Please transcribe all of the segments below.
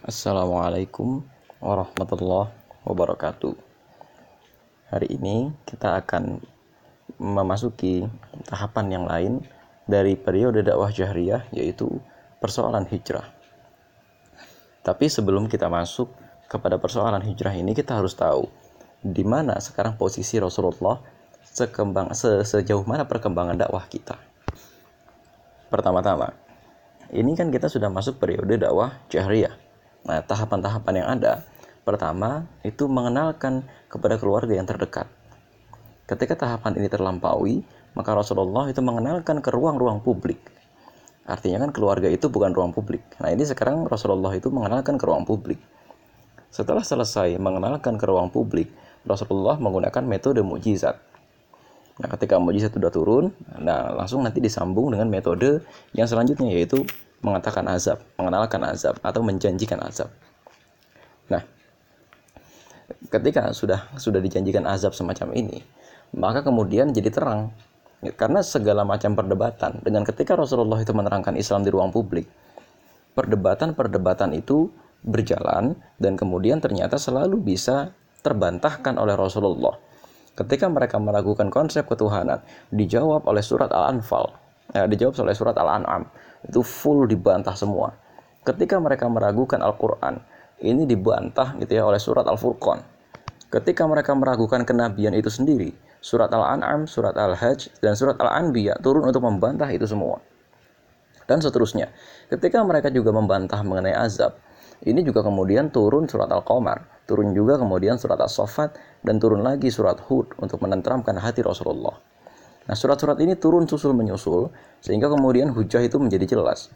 Assalamualaikum warahmatullahi wabarakatuh. Hari ini kita akan memasuki tahapan yang lain dari periode dakwah jahriyah yaitu persoalan hijrah. Tapi sebelum kita masuk kepada persoalan hijrah ini kita harus tahu di mana sekarang posisi Rasulullah sekembang se, sejauh mana perkembangan dakwah kita. Pertama-tama, ini kan kita sudah masuk periode dakwah jahriyah Nah, tahapan-tahapan yang ada, pertama itu mengenalkan kepada keluarga yang terdekat. Ketika tahapan ini terlampaui, maka Rasulullah itu mengenalkan ke ruang-ruang publik. Artinya kan keluarga itu bukan ruang publik. Nah, ini sekarang Rasulullah itu mengenalkan ke ruang publik. Setelah selesai mengenalkan ke ruang publik, Rasulullah menggunakan metode mujizat. Nah, ketika mujizat sudah turun, nah langsung nanti disambung dengan metode yang selanjutnya yaitu mengatakan azab, mengenalkan azab atau menjanjikan azab. Nah, ketika sudah sudah dijanjikan azab semacam ini, maka kemudian jadi terang karena segala macam perdebatan dengan ketika Rasulullah itu menerangkan Islam di ruang publik, perdebatan-perdebatan itu berjalan dan kemudian ternyata selalu bisa terbantahkan oleh Rasulullah. Ketika mereka meragukan konsep ketuhanan, dijawab oleh surat Al-Anfal, ya, dijawab oleh surat Al-An'am itu full dibantah semua. Ketika mereka meragukan Al-Quran, ini dibantah gitu ya oleh surat Al-Furqan. Ketika mereka meragukan kenabian itu sendiri, surat Al-An'am, surat Al-Hajj, dan surat Al-Anbiya turun untuk membantah itu semua. Dan seterusnya. Ketika mereka juga membantah mengenai azab, ini juga kemudian turun surat Al-Qamar, turun juga kemudian surat As-Saffat, dan turun lagi surat Hud untuk menenteramkan hati Rasulullah. Nah, surat-surat ini turun susul menyusul sehingga kemudian hujah itu menjadi jelas.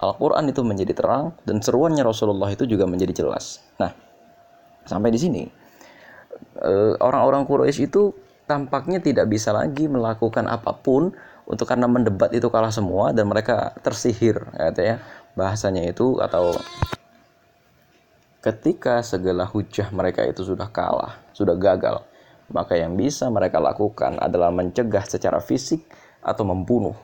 Al-Qur'an itu menjadi terang dan seruannya Rasulullah itu juga menjadi jelas. Nah, sampai di sini eh, orang-orang Quraisy itu tampaknya tidak bisa lagi melakukan apa pun untuk karena mendebat itu kalah semua dan mereka tersihir ya, ya bahasanya itu atau ketika segala hujah mereka itu sudah kalah, sudah gagal, maka yang bisa mereka lakukan adalah mencegah secara fisik atau membunuh.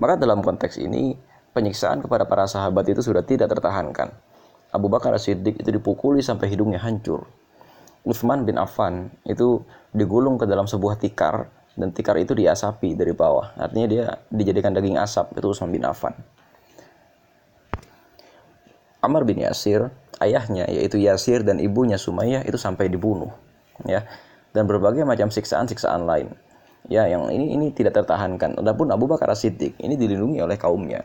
Maka dalam konteks ini, penyiksaan kepada para sahabat itu sudah tidak tertahankan. Abu Bakar Siddiq itu dipukuli sampai hidungnya hancur. Utsman bin Affan itu digulung ke dalam sebuah tikar dan tikar itu diasapi dari bawah. Artinya dia dijadikan daging asap itu Utsman bin Affan. Amr bin Yasir, ayahnya yaitu Yasir dan ibunya Sumayyah itu sampai dibunuh ya dan berbagai macam siksaan-siksaan lain. Ya yang ini ini tidak tertahankan. Adapun Abu Bakar As-Siddiq ini dilindungi oleh kaumnya.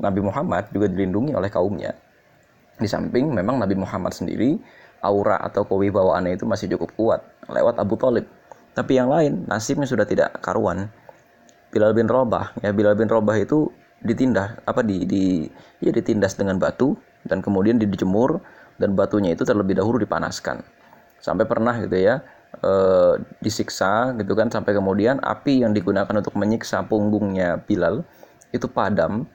Nabi Muhammad juga dilindungi oleh kaumnya. Di samping memang Nabi Muhammad sendiri aura atau kewibawaannya itu masih cukup kuat lewat Abu Talib. Tapi yang lain nasibnya sudah tidak karuan. Bilal bin Robah ya Bilal bin Robah itu ditindas apa di, di ya ditindas dengan batu dan kemudian dijemur dan batunya itu terlebih dahulu dipanaskan sampai pernah gitu ya e, disiksa gitu kan sampai kemudian api yang digunakan untuk menyiksa punggungnya Bilal itu padam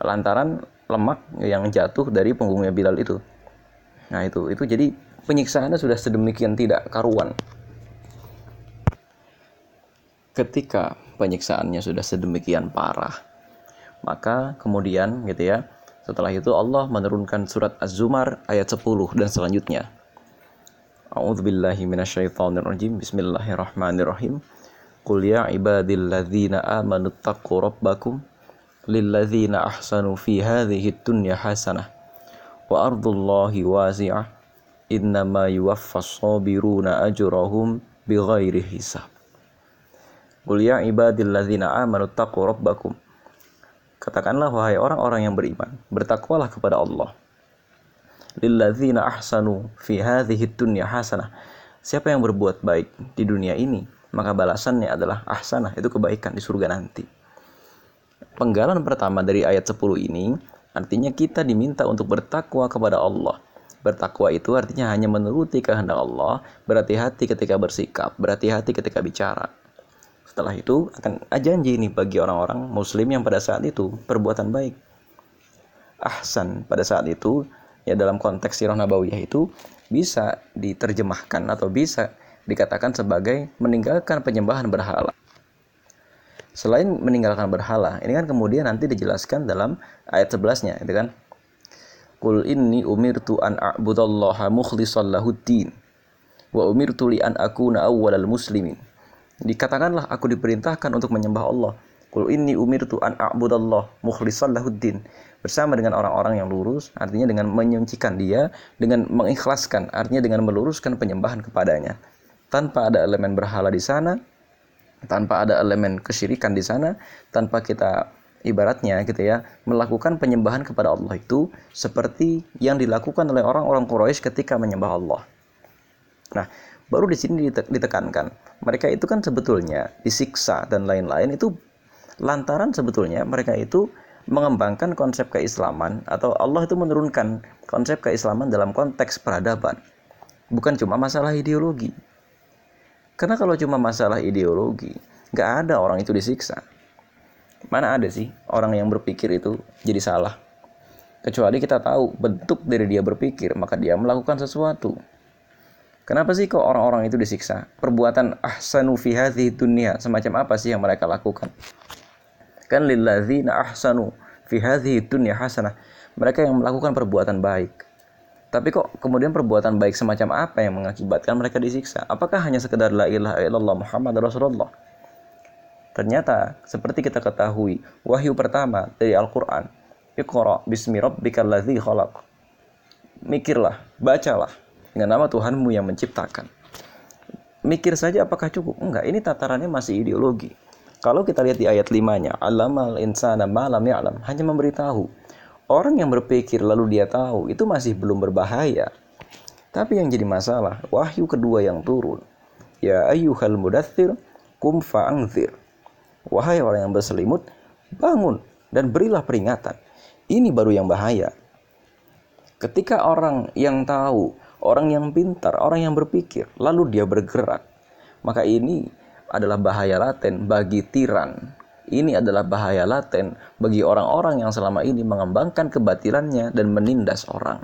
lantaran lemak yang jatuh dari punggungnya Bilal itu. Nah, itu itu jadi penyiksaannya sudah sedemikian tidak karuan. Ketika penyiksaannya sudah sedemikian parah, maka kemudian gitu ya, setelah itu Allah menurunkan surat Az-Zumar ayat 10 dan selanjutnya. A'udzu billahi minasyaitonir rajim. Bismillahirrahmanirrahim. Qul ya ibadilladzina amanu taqu rabbakum lilladzina ahsanu fi hadhihi dunya hasanah wa ardullahi wasi'ah innama yuwaffas sabiruna ajrahum bighairi hisab. Qul ya ibadilladzina amanu taqu rabbakum Katakanlah wahai orang-orang yang beriman, bertakwalah kepada Allah lilladzina ahsanu fi hadhihi dunya hasanah. Siapa yang berbuat baik di dunia ini, maka balasannya adalah ahsanah, itu kebaikan di surga nanti. Penggalan pertama dari ayat 10 ini artinya kita diminta untuk bertakwa kepada Allah. Bertakwa itu artinya hanya menuruti kehendak Allah, berhati-hati ketika bersikap, berhati-hati ketika bicara. Setelah itu akan janji ini bagi orang-orang muslim yang pada saat itu perbuatan baik. Ahsan pada saat itu ya dalam konteks sirah nabawiyah itu bisa diterjemahkan atau bisa dikatakan sebagai meninggalkan penyembahan berhala. Selain meninggalkan berhala, ini kan kemudian nanti dijelaskan dalam ayat 11-nya, itu kan. Qul inni umirtu an a'budallaha mukhlishan lahuddin wa umirtu li an akuna awwalal muslimin. Dikatakanlah aku diperintahkan untuk menyembah Allah. Qul inni umirtu an a'budallah mukhlishan lahuddin. Bersama dengan orang-orang yang lurus, artinya dengan menyucikan dia, dengan mengikhlaskan, artinya dengan meluruskan penyembahan kepadanya. Tanpa ada elemen berhala di sana, tanpa ada elemen kesyirikan di sana, tanpa kita ibaratnya gitu ya melakukan penyembahan kepada Allah itu seperti yang dilakukan oleh orang-orang Quraisy ketika menyembah Allah. Nah, baru di sini ditekankan mereka itu kan sebetulnya disiksa dan lain-lain itu lantaran sebetulnya mereka itu mengembangkan konsep keislaman atau Allah itu menurunkan konsep keislaman dalam konteks peradaban. Bukan cuma masalah ideologi. Karena kalau cuma masalah ideologi, nggak ada orang itu disiksa Mana ada sih orang yang berpikir itu jadi salah? Kecuali kita tahu bentuk dari dia berpikir, maka dia melakukan sesuatu. Kenapa sih kok orang-orang itu disiksa? Perbuatan ahsanu fi dunya semacam apa sih yang mereka lakukan? Kan lilladzina ahsanu fi hadhihi dunya hasanah. Mereka yang melakukan perbuatan baik. Tapi kok kemudian perbuatan baik semacam apa yang mengakibatkan mereka disiksa? Apakah hanya sekedar la ilaha illallah Muhammad Rasulullah? Ternyata seperti kita ketahui, wahyu pertama dari Al-Qur'an, Iqra bismi rabbikal ladzi khalaq. Mikirlah, bacalah dengan nama Tuhanmu yang menciptakan. Mikir saja apakah cukup? Enggak, ini tatarannya masih ideologi. Kalau kita lihat di ayat limanya, alamal insana malam ya'lam, hanya memberitahu. Orang yang berpikir lalu dia tahu, itu masih belum berbahaya. Tapi yang jadi masalah, wahyu kedua yang turun. Ya ayyuhal mudathir, kum fa'angzir. Wahai orang yang berselimut, bangun dan berilah peringatan. Ini baru yang bahaya. Ketika orang yang tahu, orang yang pintar, orang yang berpikir, lalu dia bergerak, maka ini adalah bahaya laten bagi tiran. Ini adalah bahaya laten bagi orang-orang yang selama ini mengembangkan kebatilannya dan menindas orang.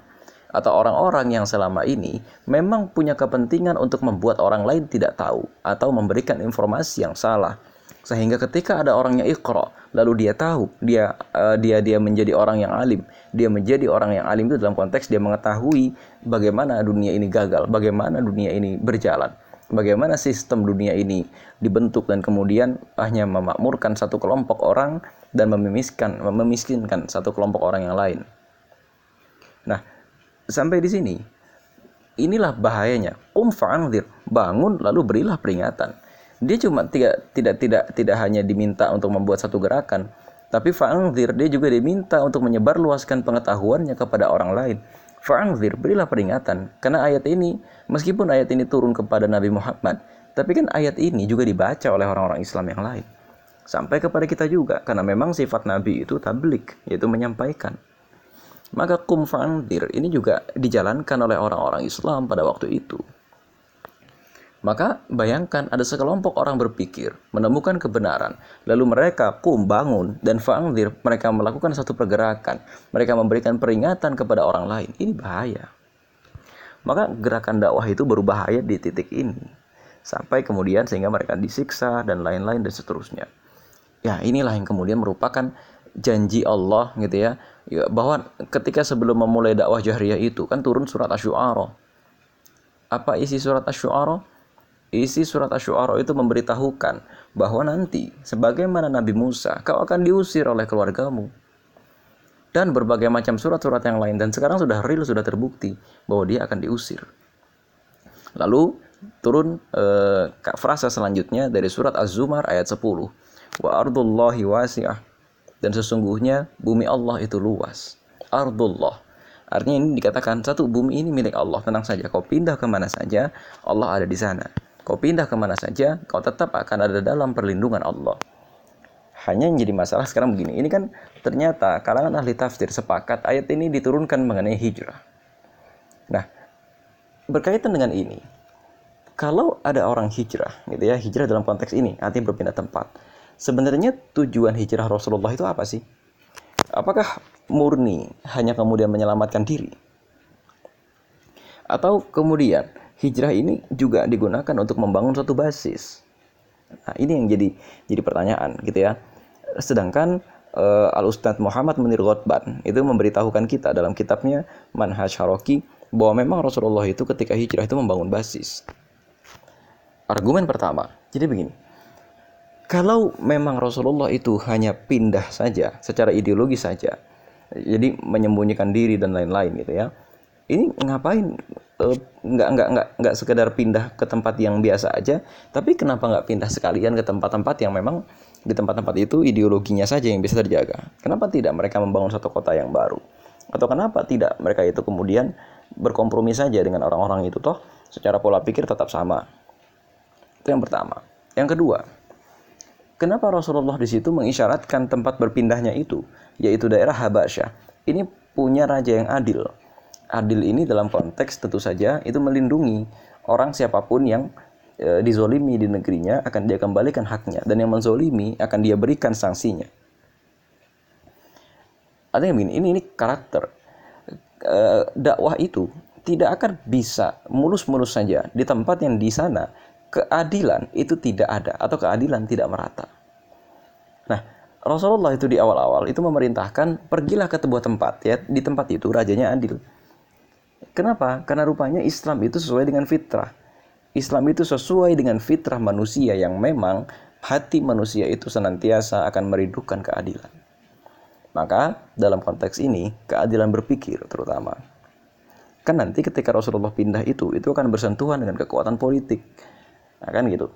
Atau orang-orang yang selama ini memang punya kepentingan untuk membuat orang lain tidak tahu atau memberikan informasi yang salah sehingga ketika ada orang yang ikhra lalu dia tahu dia uh, dia dia menjadi orang yang alim dia menjadi orang yang alim itu dalam konteks dia mengetahui bagaimana dunia ini gagal bagaimana dunia ini berjalan bagaimana sistem dunia ini dibentuk dan kemudian hanya memakmurkan satu kelompok orang dan memiskinkan memiskinkan satu kelompok orang yang lain. Nah sampai di sini inilah bahayanya. Um fa'anzir bangun lalu berilah peringatan. Dia cuma tidak tidak tidak tidak hanya diminta untuk membuat satu gerakan, tapi fa'angzir dia juga diminta untuk menyebarluaskan pengetahuannya kepada orang lain. Fa'angzir berilah peringatan karena ayat ini meskipun ayat ini turun kepada Nabi Muhammad, tapi kan ayat ini juga dibaca oleh orang-orang Islam yang lain. Sampai kepada kita juga karena memang sifat Nabi itu tablik, yaitu menyampaikan. Maka kum fa'angzir ini juga dijalankan oleh orang-orang Islam pada waktu itu. Maka bayangkan ada sekelompok orang berpikir, menemukan kebenaran, lalu mereka kum bangun dan fa'angdir, mereka melakukan satu pergerakan, mereka memberikan peringatan kepada orang lain. Ini bahaya. Maka gerakan dakwah itu baru bahaya di titik ini. Sampai kemudian sehingga mereka disiksa dan lain-lain dan seterusnya. Ya, inilah yang kemudian merupakan janji Allah gitu ya, ya bahwa ketika sebelum memulai dakwah jahriyah itu kan turun surat asy-syu'ara. Apa isi surat asy-syu'ara? Isi surat Asy-Syu'ara itu memberitahukan bahwa nanti sebagaimana Nabi Musa, kau akan diusir oleh keluargamu. Dan berbagai macam surat-surat yang lain dan sekarang sudah real sudah terbukti bahwa dia akan diusir. Lalu turun eh, frasa selanjutnya dari surat Az-Zumar ayat 10. Wa ardullahi wasi'ah. Dan sesungguhnya bumi Allah itu luas. Ardullah. Artinya ini dikatakan satu bumi ini milik Allah. Tenang saja, kau pindah ke mana saja, Allah ada di sana. Kau pindah ke mana saja, kau tetap akan ada dalam perlindungan Allah. Hanya yang jadi masalah sekarang begini, ini kan ternyata kalangan ahli tafsir sepakat ayat ini diturunkan mengenai hijrah. Nah, berkaitan dengan ini, kalau ada orang hijrah, gitu ya, hijrah dalam konteks ini, artinya berpindah tempat. Sebenarnya tujuan hijrah Rasulullah itu apa sih? Apakah murni hanya kemudian menyelamatkan diri? Atau kemudian hijrah ini juga digunakan untuk membangun suatu basis. Nah, ini yang jadi jadi pertanyaan gitu ya. Sedangkan uh, Al Ustadz Muhammad Munir Ghotban itu memberitahukan kita dalam kitabnya Manhaj Haroki bahwa memang Rasulullah itu ketika hijrah itu membangun basis. Argumen pertama, jadi begini. Kalau memang Rasulullah itu hanya pindah saja secara ideologi saja, jadi menyembunyikan diri dan lain-lain gitu ya. Ini ngapain uh, nggak nggak nggak nggak sekedar pindah ke tempat yang biasa aja, tapi kenapa nggak pindah sekalian ke tempat-tempat yang memang di tempat-tempat itu ideologinya saja yang bisa terjaga? Kenapa tidak mereka membangun satu kota yang baru? Atau kenapa tidak mereka itu kemudian berkompromi saja dengan orang-orang itu toh secara pola pikir tetap sama? Itu yang pertama. Yang kedua, Kenapa Rasulullah di situ mengisyaratkan tempat berpindahnya itu, yaitu daerah Habasyah? Ini punya raja yang adil. Adil ini dalam konteks tentu saja itu melindungi orang siapa pun yang e, dizolimi di negerinya akan dia kembalikan haknya dan yang menzolimi akan dia berikan sanksinya. Artinya begini, ini ini karakter e, dakwah itu tidak akan bisa mulus-mulus saja di tempat yang di sana keadilan itu tidak ada atau keadilan tidak merata. Nah, Rasulullah itu di awal-awal itu memerintahkan pergilah ke sebuah tempat ya di tempat itu rajanya adil. Kenapa? Karena rupanya Islam itu sesuai dengan fitrah. Islam itu sesuai dengan fitrah manusia yang memang hati manusia itu senantiasa akan merindukan keadilan. Maka dalam konteks ini keadilan berpikir terutama. Kan nanti ketika Rasulullah pindah itu itu akan bersentuhan dengan kekuatan politik Nah, kan gitu.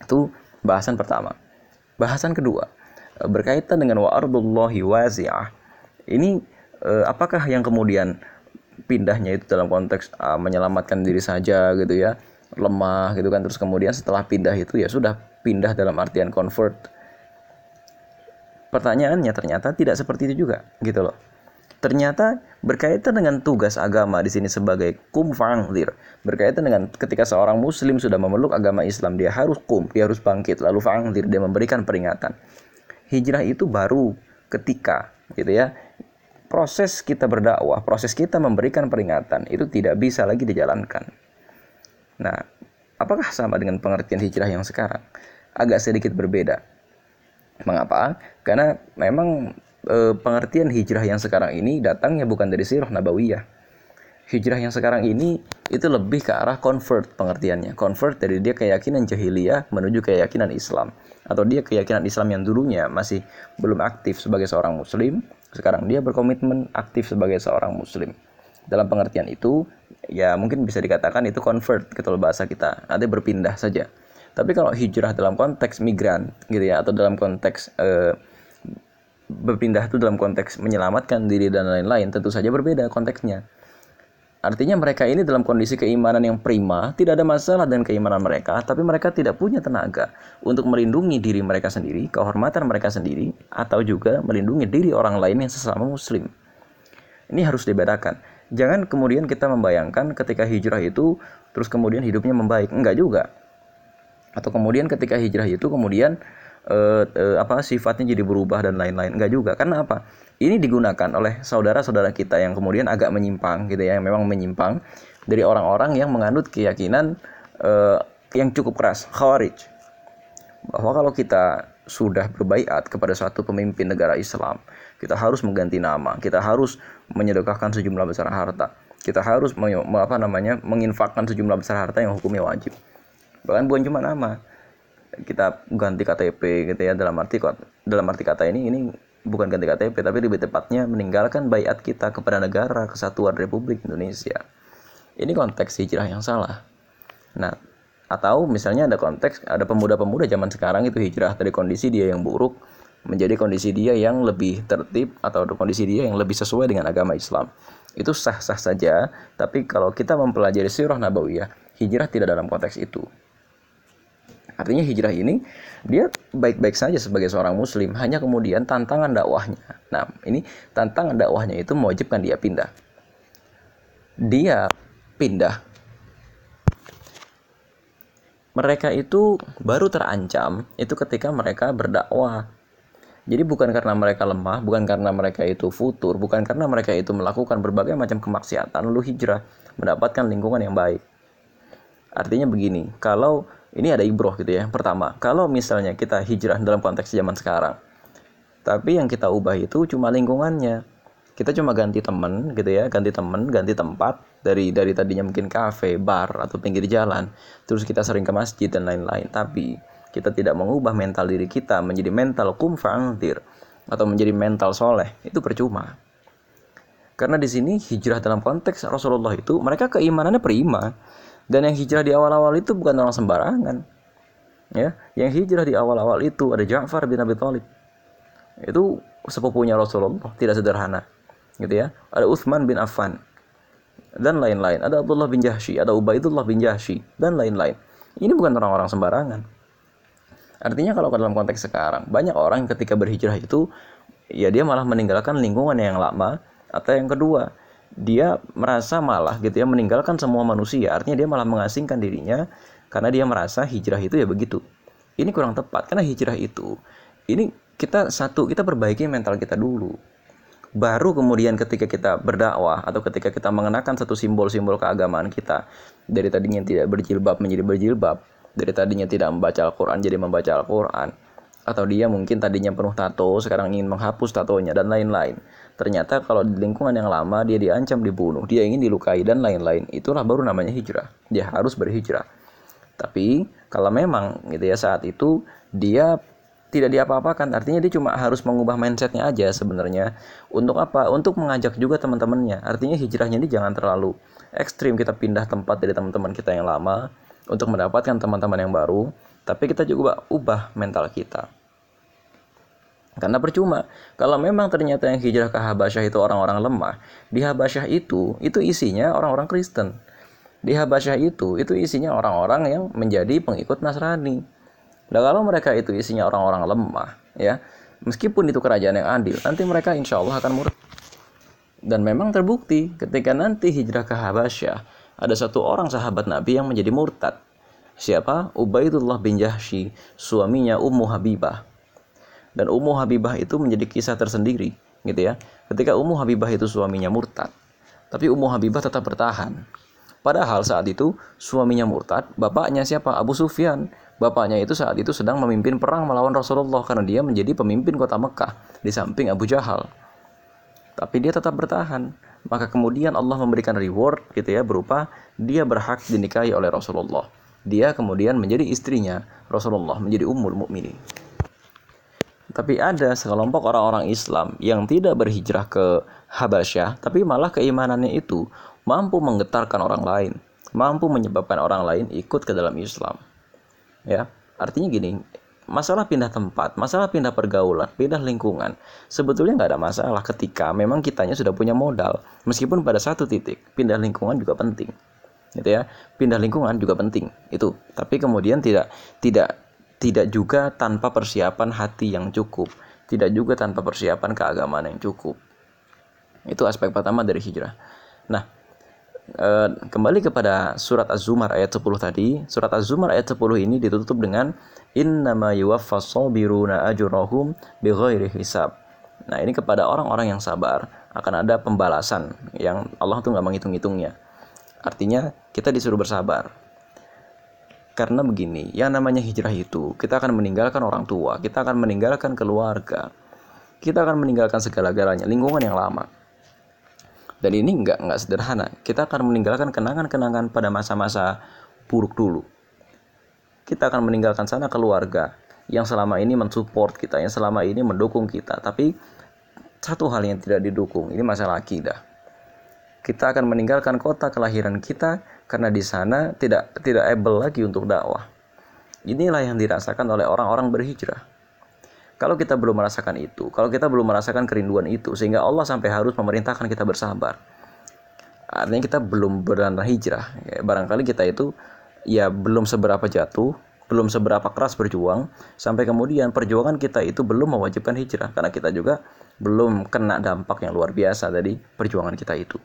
Itu bahasan pertama. Bahasan kedua berkaitan dengan wa'ardullahi wasi'ah. Ini eh, apakah yang kemudian pindahnya itu dalam konteks uh, menyelamatkan diri saja gitu ya lemah gitu kan. Terus kemudian setelah pindah itu ya sudah pindah dalam artian convert. Pertanyaannya ternyata tidak seperti itu juga gitu loh. Ternyata berkaitan dengan tugas agama di sini sebagai kum fanglir berkaitan dengan ketika seorang muslim sudah memeluk agama Islam dia harus kum dia harus bangkit lalu fanglir dia memberikan peringatan. Hijrah itu baru ketika gitu ya proses kita berdakwah proses kita memberikan peringatan itu tidak bisa lagi dijalankan nah apakah sama dengan pengertian hijrah yang sekarang agak sedikit berbeda mengapa karena memang e, pengertian hijrah yang sekarang ini datangnya bukan dari sirah nabawiyah. Hijrah yang sekarang ini itu lebih ke arah convert pengertiannya. Convert dari dia keyakinan jahiliyah menuju keyakinan Islam. Atau dia keyakinan Islam yang dulunya masih belum aktif sebagai seorang muslim, sekarang dia berkomitmen aktif sebagai seorang muslim. Dalam pengertian itu, ya mungkin bisa dikatakan itu convert gitu bahasa kita. Nanti berpindah saja. Tapi kalau hijrah dalam konteks migran gitu ya atau dalam konteks eh, berpindah itu dalam konteks menyelamatkan diri dan lain-lain tentu saja berbeda konteksnya. Artinya mereka ini dalam kondisi keimanan yang prima, tidak ada masalah dengan keimanan mereka, tapi mereka tidak punya tenaga untuk melindungi diri mereka sendiri, kehormatan mereka sendiri, atau juga melindungi diri orang lain yang sesama muslim. Ini harus dibedakan. Jangan kemudian kita membayangkan ketika hijrah itu terus kemudian hidupnya membaik. Enggak juga. Atau kemudian ketika hijrah itu kemudian uh, uh, apa sifatnya jadi berubah dan lain-lain. Enggak juga. Karena apa? Ini digunakan oleh saudara-saudara kita yang kemudian agak menyimpang gitu ya yang memang menyimpang dari orang-orang yang menganut keyakinan uh, yang cukup keras khawarij. Bahwa kalau kita sudah berbaiat kepada satu pemimpin negara Islam kita harus mengganti nama kita harus menyedekahkan sejumlah besar harta kita harus apa namanya menginfakkan sejumlah besar harta yang hukumnya wajib. Bahkan bukan cuma nama kita ganti KTP gitu ya dalam arti dalam arti kata ini ini bukan ganti KTP tapi lebih tepatnya meninggalkan bayat kita kepada negara kesatuan Republik Indonesia. Ini konteks hijrah yang salah. Nah, atau misalnya ada konteks ada pemuda-pemuda zaman sekarang itu hijrah dari kondisi dia yang buruk menjadi kondisi dia yang lebih tertib atau kondisi dia yang lebih sesuai dengan agama Islam. Itu sah-sah saja, tapi kalau kita mempelajari sirah nabawiyah, hijrah tidak dalam konteks itu. Artinya hijrah ini dia baik-baik saja sebagai seorang muslim, hanya kemudian tantangan dakwahnya. Nah, ini tantangan dakwahnya itu mewajibkan dia pindah. Dia pindah. Mereka itu baru terancam itu ketika mereka berdakwah. Jadi bukan karena mereka lemah, bukan karena mereka itu futur, bukan karena mereka itu melakukan berbagai macam kemaksiatan lalu hijrah mendapatkan lingkungan yang baik. Artinya begini, kalau ini ada ibroh gitu ya. Pertama, kalau misalnya kita hijrah dalam konteks zaman sekarang, tapi yang kita ubah itu cuma lingkungannya. Kita cuma ganti temen gitu ya ganti temen ganti tempat dari dari tadinya mungkin kafe bar atau pinggir jalan terus kita sering ke masjid dan lain-lain. Tapi kita tidak mengubah mental diri kita menjadi mental kum fa'antir atau menjadi mental soleh. Itu percuma. Karena di sini hijrah dalam konteks Rasulullah itu mereka keimanannya prima dan yang hijrah di awal-awal itu bukan orang sembarangan. Ya yang hijrah di awal-awal itu ada Ja'far bin Abi Thalib. Itu sepupunya Rasulullah tidak sederhana gitu ya. Ada Uthman bin Affan dan lain-lain. Ada Abdullah bin Jahsy ada Ubaidullah bin Jahsy dan lain-lain. Ini bukan orang-orang sembarangan. Artinya kalau dalam konteks sekarang banyak orang ketika berhijrah itu ya dia malah meninggalkan lingkungan yang lama atau yang kedua dia merasa malah gitu ya meninggalkan semua manusia. Artinya dia malah mengasingkan dirinya karena dia merasa hijrah itu ya begitu. Ini kurang tepat karena hijrah itu ini kita satu kita perbaiki mental kita dulu. Baru kemudian ketika kita berdakwah atau ketika kita mengenakan satu simbol-simbol keagamaan kita dari tadinya tidak berjilbab menjadi berjilbab dari tadinya tidak membaca Al-Quran jadi membaca Al-Quran atau dia mungkin tadinya penuh tato sekarang ingin menghapus tatonya dan lain-lain ternyata kalau di lingkungan yang lama dia diancam dibunuh dia ingin dilukai dan lain-lain. Itulah baru namanya hijrah. Dia harus berhijrah. Tapi kalau memang gitu ya saat itu dia tidak diapa-apakan artinya dia cuma harus mengubah mindsetnya aja sebenarnya. Untuk apa? Untuk mengajak juga teman-temannya. Artinya hijrahnya ini jangan terlalu ekstrim. Kita pindah tempat dari teman-teman kita yang lama untuk mendapatkan teman-teman yang baru. Tapi kita juga ubah mental kita karena percuma, kalau memang ternyata yang hijrah ke Habasyah itu orang-orang lemah, di Habasyah itu, itu isinya orang-orang Kristen. Di Habasyah itu, itu isinya orang-orang yang menjadi pengikut Nasrani. Nah kalau mereka itu isinya orang-orang lemah, ya, meskipun itu kerajaan yang adil, nanti mereka insya Allah akan murtad. Dan memang terbukti ketika nanti hijrah ke Habasyah, ada satu orang sahabat Nabi yang menjadi murtad. Siapa? Ubaidullah bin Jahsy, suaminya Ummu Habibah dan Ummu Habibah itu menjadi kisah tersendiri gitu ya. Ketika Ummu Habibah itu suaminya murtad tapi Ummu Habibah tetap bertahan. Padahal saat itu suaminya murtad bapaknya siapa? Abu Sufyan. Bapaknya itu saat itu sedang memimpin perang melawan Rasulullah karena dia menjadi pemimpin kota Mekah di samping Abu Jahal. Tapi dia tetap bertahan. Maka kemudian Allah memberikan reward gitu ya berupa dia berhak dinikahi oleh Rasulullah. Dia kemudian menjadi istrinya Rasulullah menjadi ummul mukminin tapi ada sekelompok orang-orang Islam yang tidak berhijrah ke Habasyah, tapi malah keimanannya itu mampu menggetarkan orang lain, mampu menyebabkan orang lain ikut ke dalam Islam. Ya, artinya gini, masalah pindah tempat, masalah pindah pergaulan, pindah lingkungan, sebetulnya nggak ada masalah ketika memang kitanya sudah punya modal. Meskipun pada satu titik, pindah lingkungan juga penting, gitu ya. Pindah lingkungan juga penting, itu. Tapi kemudian tidak tidak tidak juga tanpa persiapan hati yang cukup, tidak juga tanpa persiapan keagamaan yang cukup. Itu aspek pertama dari hijrah. Nah, e, kembali kepada surat Az-Zumar ayat 10 tadi, surat Az-Zumar ayat 10 ini ditutup dengan innama yuwaffas sabiruna ajrahum bighairi hisab. Nah, ini kepada orang-orang yang sabar akan ada pembalasan yang Allah tuh nggak menghitung-hitungnya. Artinya kita disuruh bersabar karena begini, yang namanya hijrah itu, kita akan meninggalkan orang tua, kita akan meninggalkan keluarga, kita akan meninggalkan segala-galanya, lingkungan yang lama. Dan ini nggak nggak sederhana. Kita akan meninggalkan kenangan-kenangan pada masa-masa buruk dulu. Kita akan meninggalkan sana keluarga yang selama ini mensupport kita, yang selama ini mendukung kita. Tapi satu hal yang tidak didukung, ini masalah akidah. Kita akan meninggalkan kota kelahiran kita, karena di sana tidak tidak able lagi untuk dakwah. Inilah yang dirasakan oleh orang-orang berhijrah. Kalau kita belum merasakan itu, kalau kita belum merasakan kerinduan itu, sehingga Allah sampai harus memerintahkan kita bersabar, artinya kita belum berada hijrah. Ya, barangkali kita itu ya belum seberapa jatuh, belum seberapa keras berjuang, sampai kemudian perjuangan kita itu belum mewajibkan hijrah, karena kita juga belum kena dampak yang luar biasa dari perjuangan kita itu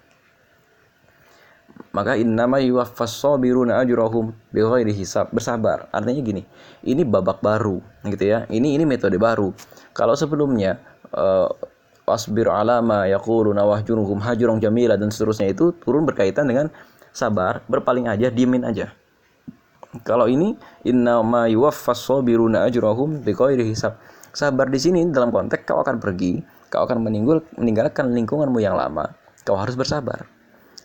maka innama yuwaffas sabiruna ajrahum bighairi hisab. Bersabar. Artinya gini ini babak baru gitu ya. Ini ini metode baru. Kalau sebelumnya uh, wasbir alama yaquluna wahjuruhum hajrun jamila dan seterusnya itu turun berkaitan dengan sabar berpaling aja diemin aja. Kalau ini innama yuwaffas sabiruna ajrahum bighairi hisab. Sabar di sini dalam konteks kau akan pergi, kau akan meninggal, meninggalkan lingkunganmu yang lama. Kau harus bersabar.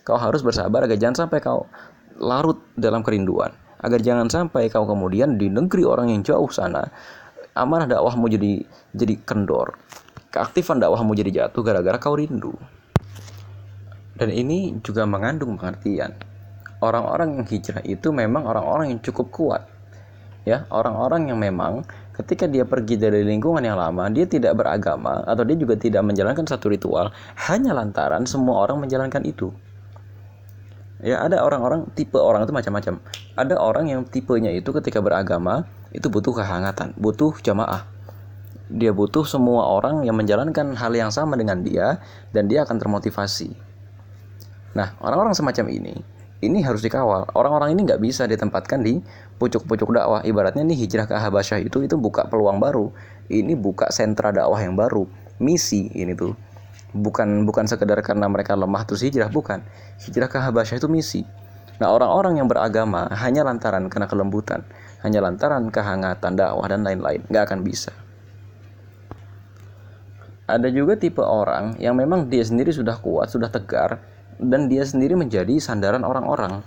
Kau harus bersabar agar jangan sampai kau larut dalam kerinduan. Agar jangan sampai kau kemudian di negeri orang yang jauh sana amanah dakwahmu jadi jadi kendor. Keaktifan dakwahmu jadi jatuh gara-gara kau rindu. Dan ini juga mengandung pengertian. Orang-orang yang hijrah itu memang orang-orang yang cukup kuat. Ya, orang-orang yang memang ketika dia pergi dari lingkungan yang lama, dia tidak beragama atau dia juga tidak menjalankan satu ritual hanya lantaran semua orang menjalankan itu. Ya, ada orang-orang tipe orang itu macam-macam. Ada orang yang tipenya itu ketika beragama itu butuh kehangatan, butuh jamaah. Dia butuh semua orang yang menjalankan hal yang sama dengan dia dan dia akan termotivasi. Nah, orang-orang semacam ini, ini harus dikawal. Orang-orang ini nggak bisa ditempatkan di pucuk-pucuk dakwah. Ibaratnya nih hijrah ke Habasyah itu itu buka peluang baru. Ini buka sentra dakwah yang baru. Misi ini tuh. Bukan bukan sekedar karena mereka lemah terus hijrah, bukan. Hijrah ke Habasyah itu misi. Nah, orang-orang yang beragama hanya lantaran karena kelembutan, hanya lantaran kehangatan dakwah dan lain-lain, nggak akan bisa. Ada juga tipe orang yang memang dia sendiri sudah kuat, sudah tegar, dan dia sendiri menjadi sandaran orang-orang.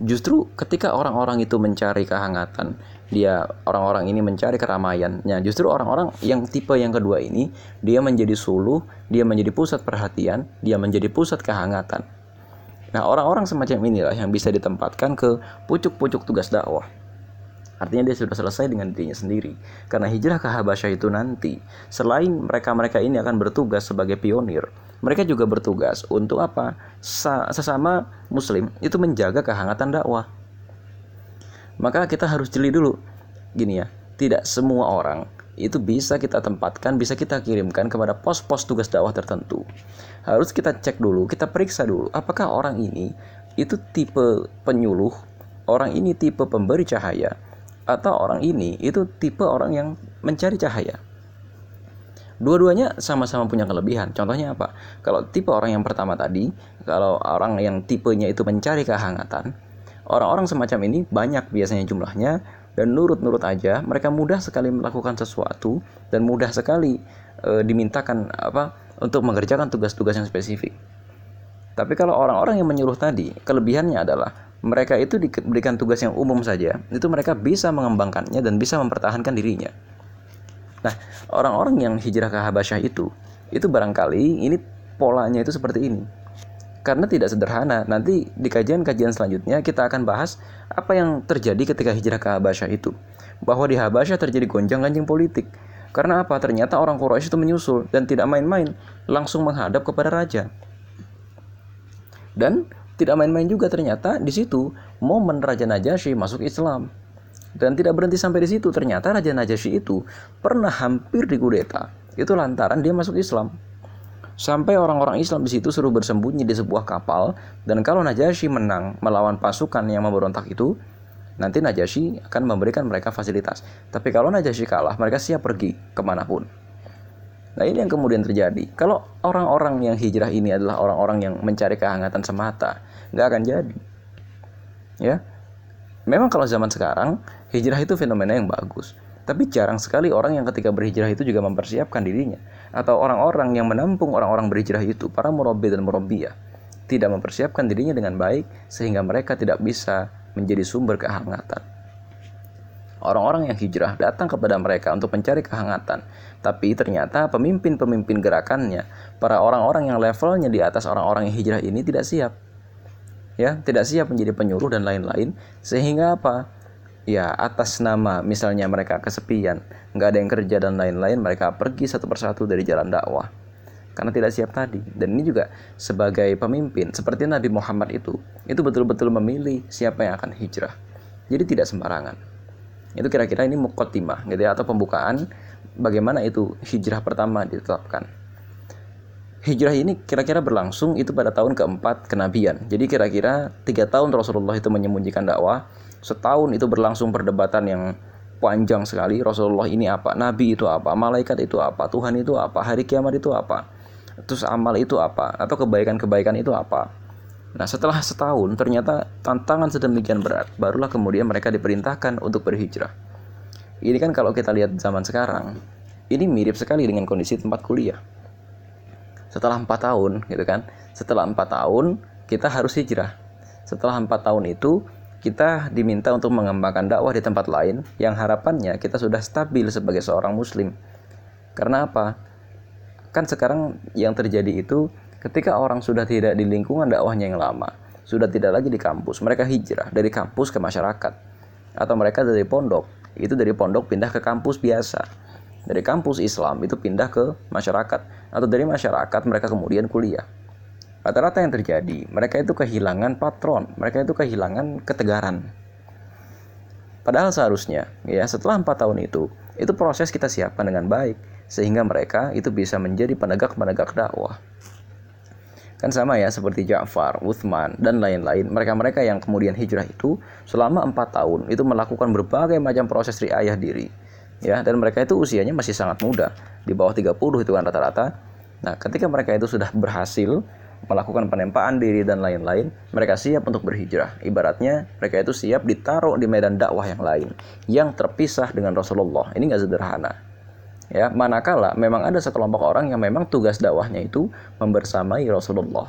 Justru ketika orang-orang itu mencari kehangatan, dia orang-orang ini mencari keramaiannya. Justru orang-orang yang tipe yang kedua ini, dia menjadi suluh, dia menjadi pusat perhatian, dia menjadi pusat kehangatan. Nah, orang-orang semacam inilah yang bisa ditempatkan ke pucuk-pucuk tugas dakwah. Artinya dia sudah selesai dengan dirinya sendiri. Karena hijrah ke Habasyah itu nanti, selain mereka-mereka ini akan bertugas sebagai pionir, mereka juga bertugas untuk apa? Sesama muslim itu menjaga kehangatan dakwah. Maka kita harus jeli dulu. Gini ya, tidak semua orang itu bisa kita tempatkan, bisa kita kirimkan kepada pos-pos tugas dakwah tertentu. Harus kita cek dulu, kita periksa dulu apakah orang ini itu tipe penyuluh, orang ini tipe pemberi cahaya, atau orang ini itu tipe orang yang mencari cahaya. Dua-duanya sama-sama punya kelebihan. Contohnya apa? Kalau tipe orang yang pertama tadi, kalau orang yang tipenya itu mencari kehangatan, orang-orang semacam ini banyak biasanya jumlahnya dan nurut-nurut aja, mereka mudah sekali melakukan sesuatu dan mudah sekali e, dimintakan apa untuk mengerjakan tugas-tugas yang spesifik. Tapi kalau orang-orang yang menyuruh tadi, kelebihannya adalah mereka itu diberikan tugas yang umum saja, itu mereka bisa mengembangkannya dan bisa mempertahankan dirinya. Nah, orang-orang yang hijrah ke Habasyah itu, itu barangkali ini polanya itu seperti ini. Karena tidak sederhana, nanti di kajian-kajian selanjutnya kita akan bahas apa yang terjadi ketika hijrah ke Habasyah itu. Bahwa di Habasyah terjadi gonjang-ganjing politik. Karena apa? Ternyata orang Quraisy itu menyusul dan tidak main-main, langsung menghadap kepada raja. Dan tidak main-main juga ternyata di situ momen Raja Najasyi masuk Islam. Dan tidak berhenti sampai di situ, ternyata Raja Najasyi itu pernah hampir digudeta. Itu lantaran dia masuk Islam. Sampai orang-orang Islam di situ suruh bersembunyi di sebuah kapal dan kalau Najasyi menang melawan pasukan yang memberontak itu, nanti Najasyi akan memberikan mereka fasilitas. Tapi kalau Najasyi kalah, mereka siap pergi ke mana pun. Nah ini yang kemudian terjadi. Kalau orang-orang yang hijrah ini adalah orang-orang yang mencari kehangatan semata, nggak akan jadi. Ya, memang kalau zaman sekarang hijrah itu fenomena yang bagus. Tapi jarang sekali orang yang ketika berhijrah itu juga mempersiapkan dirinya. Atau orang-orang yang menampung orang-orang berhijrah itu, para murabi dan murabbiyah, tidak mempersiapkan dirinya dengan baik sehingga mereka tidak bisa menjadi sumber kehangatan. Orang-orang yang hijrah datang kepada mereka untuk mencari kehangatan, tapi ternyata pemimpin-pemimpin gerakannya, para orang-orang yang levelnya di atas orang-orang yang hijrah ini tidak siap. Ya, tidak siap menjadi penyuluh dan lain-lain, sehingga apa? Ya, atas nama misalnya mereka kesepian, nggak ada yang kerja dan lain-lain, mereka pergi satu persatu dari jalan dakwah karena tidak siap tadi. Dan ini juga sebagai pemimpin seperti Nabi Muhammad itu, itu betul-betul memilih siapa yang akan hijrah. Jadi tidak sembarangan. Itu kira-kira ini mukotimah gitu ya atau pembukaan bagaimana itu hijrah pertama ditetapkan. Hijrah ini kira-kira berlangsung itu pada tahun keempat kenabian. Jadi kira-kira tiga tahun Rasulullah itu menyembunyikan dakwah. Setahun itu berlangsung perdebatan yang panjang sekali. Rasulullah ini apa? Nabi itu apa? Malaikat itu apa? Tuhan itu apa? Hari kiamat itu apa? Terus amal itu apa? Atau kebaikan-kebaikan itu apa? Nah, setelah setahun ternyata tantangan sedemikian berat, barulah kemudian mereka diperintahkan untuk berhijrah. Ini kan kalau kita lihat zaman sekarang, ini mirip sekali dengan kondisi tempat kuliah. Setelah empat tahun, gitu kan? Setelah empat tahun kita harus hijrah. Setelah empat tahun itu kita diminta untuk mengembangkan dakwah di tempat lain yang harapannya kita sudah stabil sebagai seorang muslim. Karena apa? Kan sekarang yang terjadi itu ketika orang sudah tidak di lingkungan dakwahnya yang lama, sudah tidak lagi di kampus, mereka hijrah dari kampus ke masyarakat. Atau mereka dari pondok, itu dari pondok pindah ke kampus biasa. Dari kampus Islam itu pindah ke masyarakat atau dari masyarakat mereka kemudian kuliah rata-rata yang terjadi mereka itu kehilangan patron mereka itu kehilangan ketegaran. Padahal seharusnya ya setelah empat tahun itu itu proses kita siapkan dengan baik sehingga mereka itu bisa menjadi penegak-penegak dakwah. Kan sama ya seperti Ja'far, Uthman dan lain-lain mereka-mereka yang kemudian hijrah itu selama empat tahun itu melakukan berbagai macam proses riayah diri ya dan mereka itu usianya masih sangat muda di bawah 30 itu kan rata-rata. Nah ketika mereka itu sudah berhasil melakukan penempaan diri dan lain-lain, mereka siap untuk berhijrah. Ibaratnya mereka itu siap ditaruh di medan dakwah yang lain yang terpisah dengan Rasulullah. Ini nggak sederhana. Ya, manakala memang ada sekelompok orang yang memang tugas dakwahnya itu membersamai Rasulullah.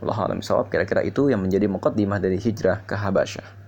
Allah alam kira-kira itu yang menjadi mukaddimah dari hijrah ke Habasyah.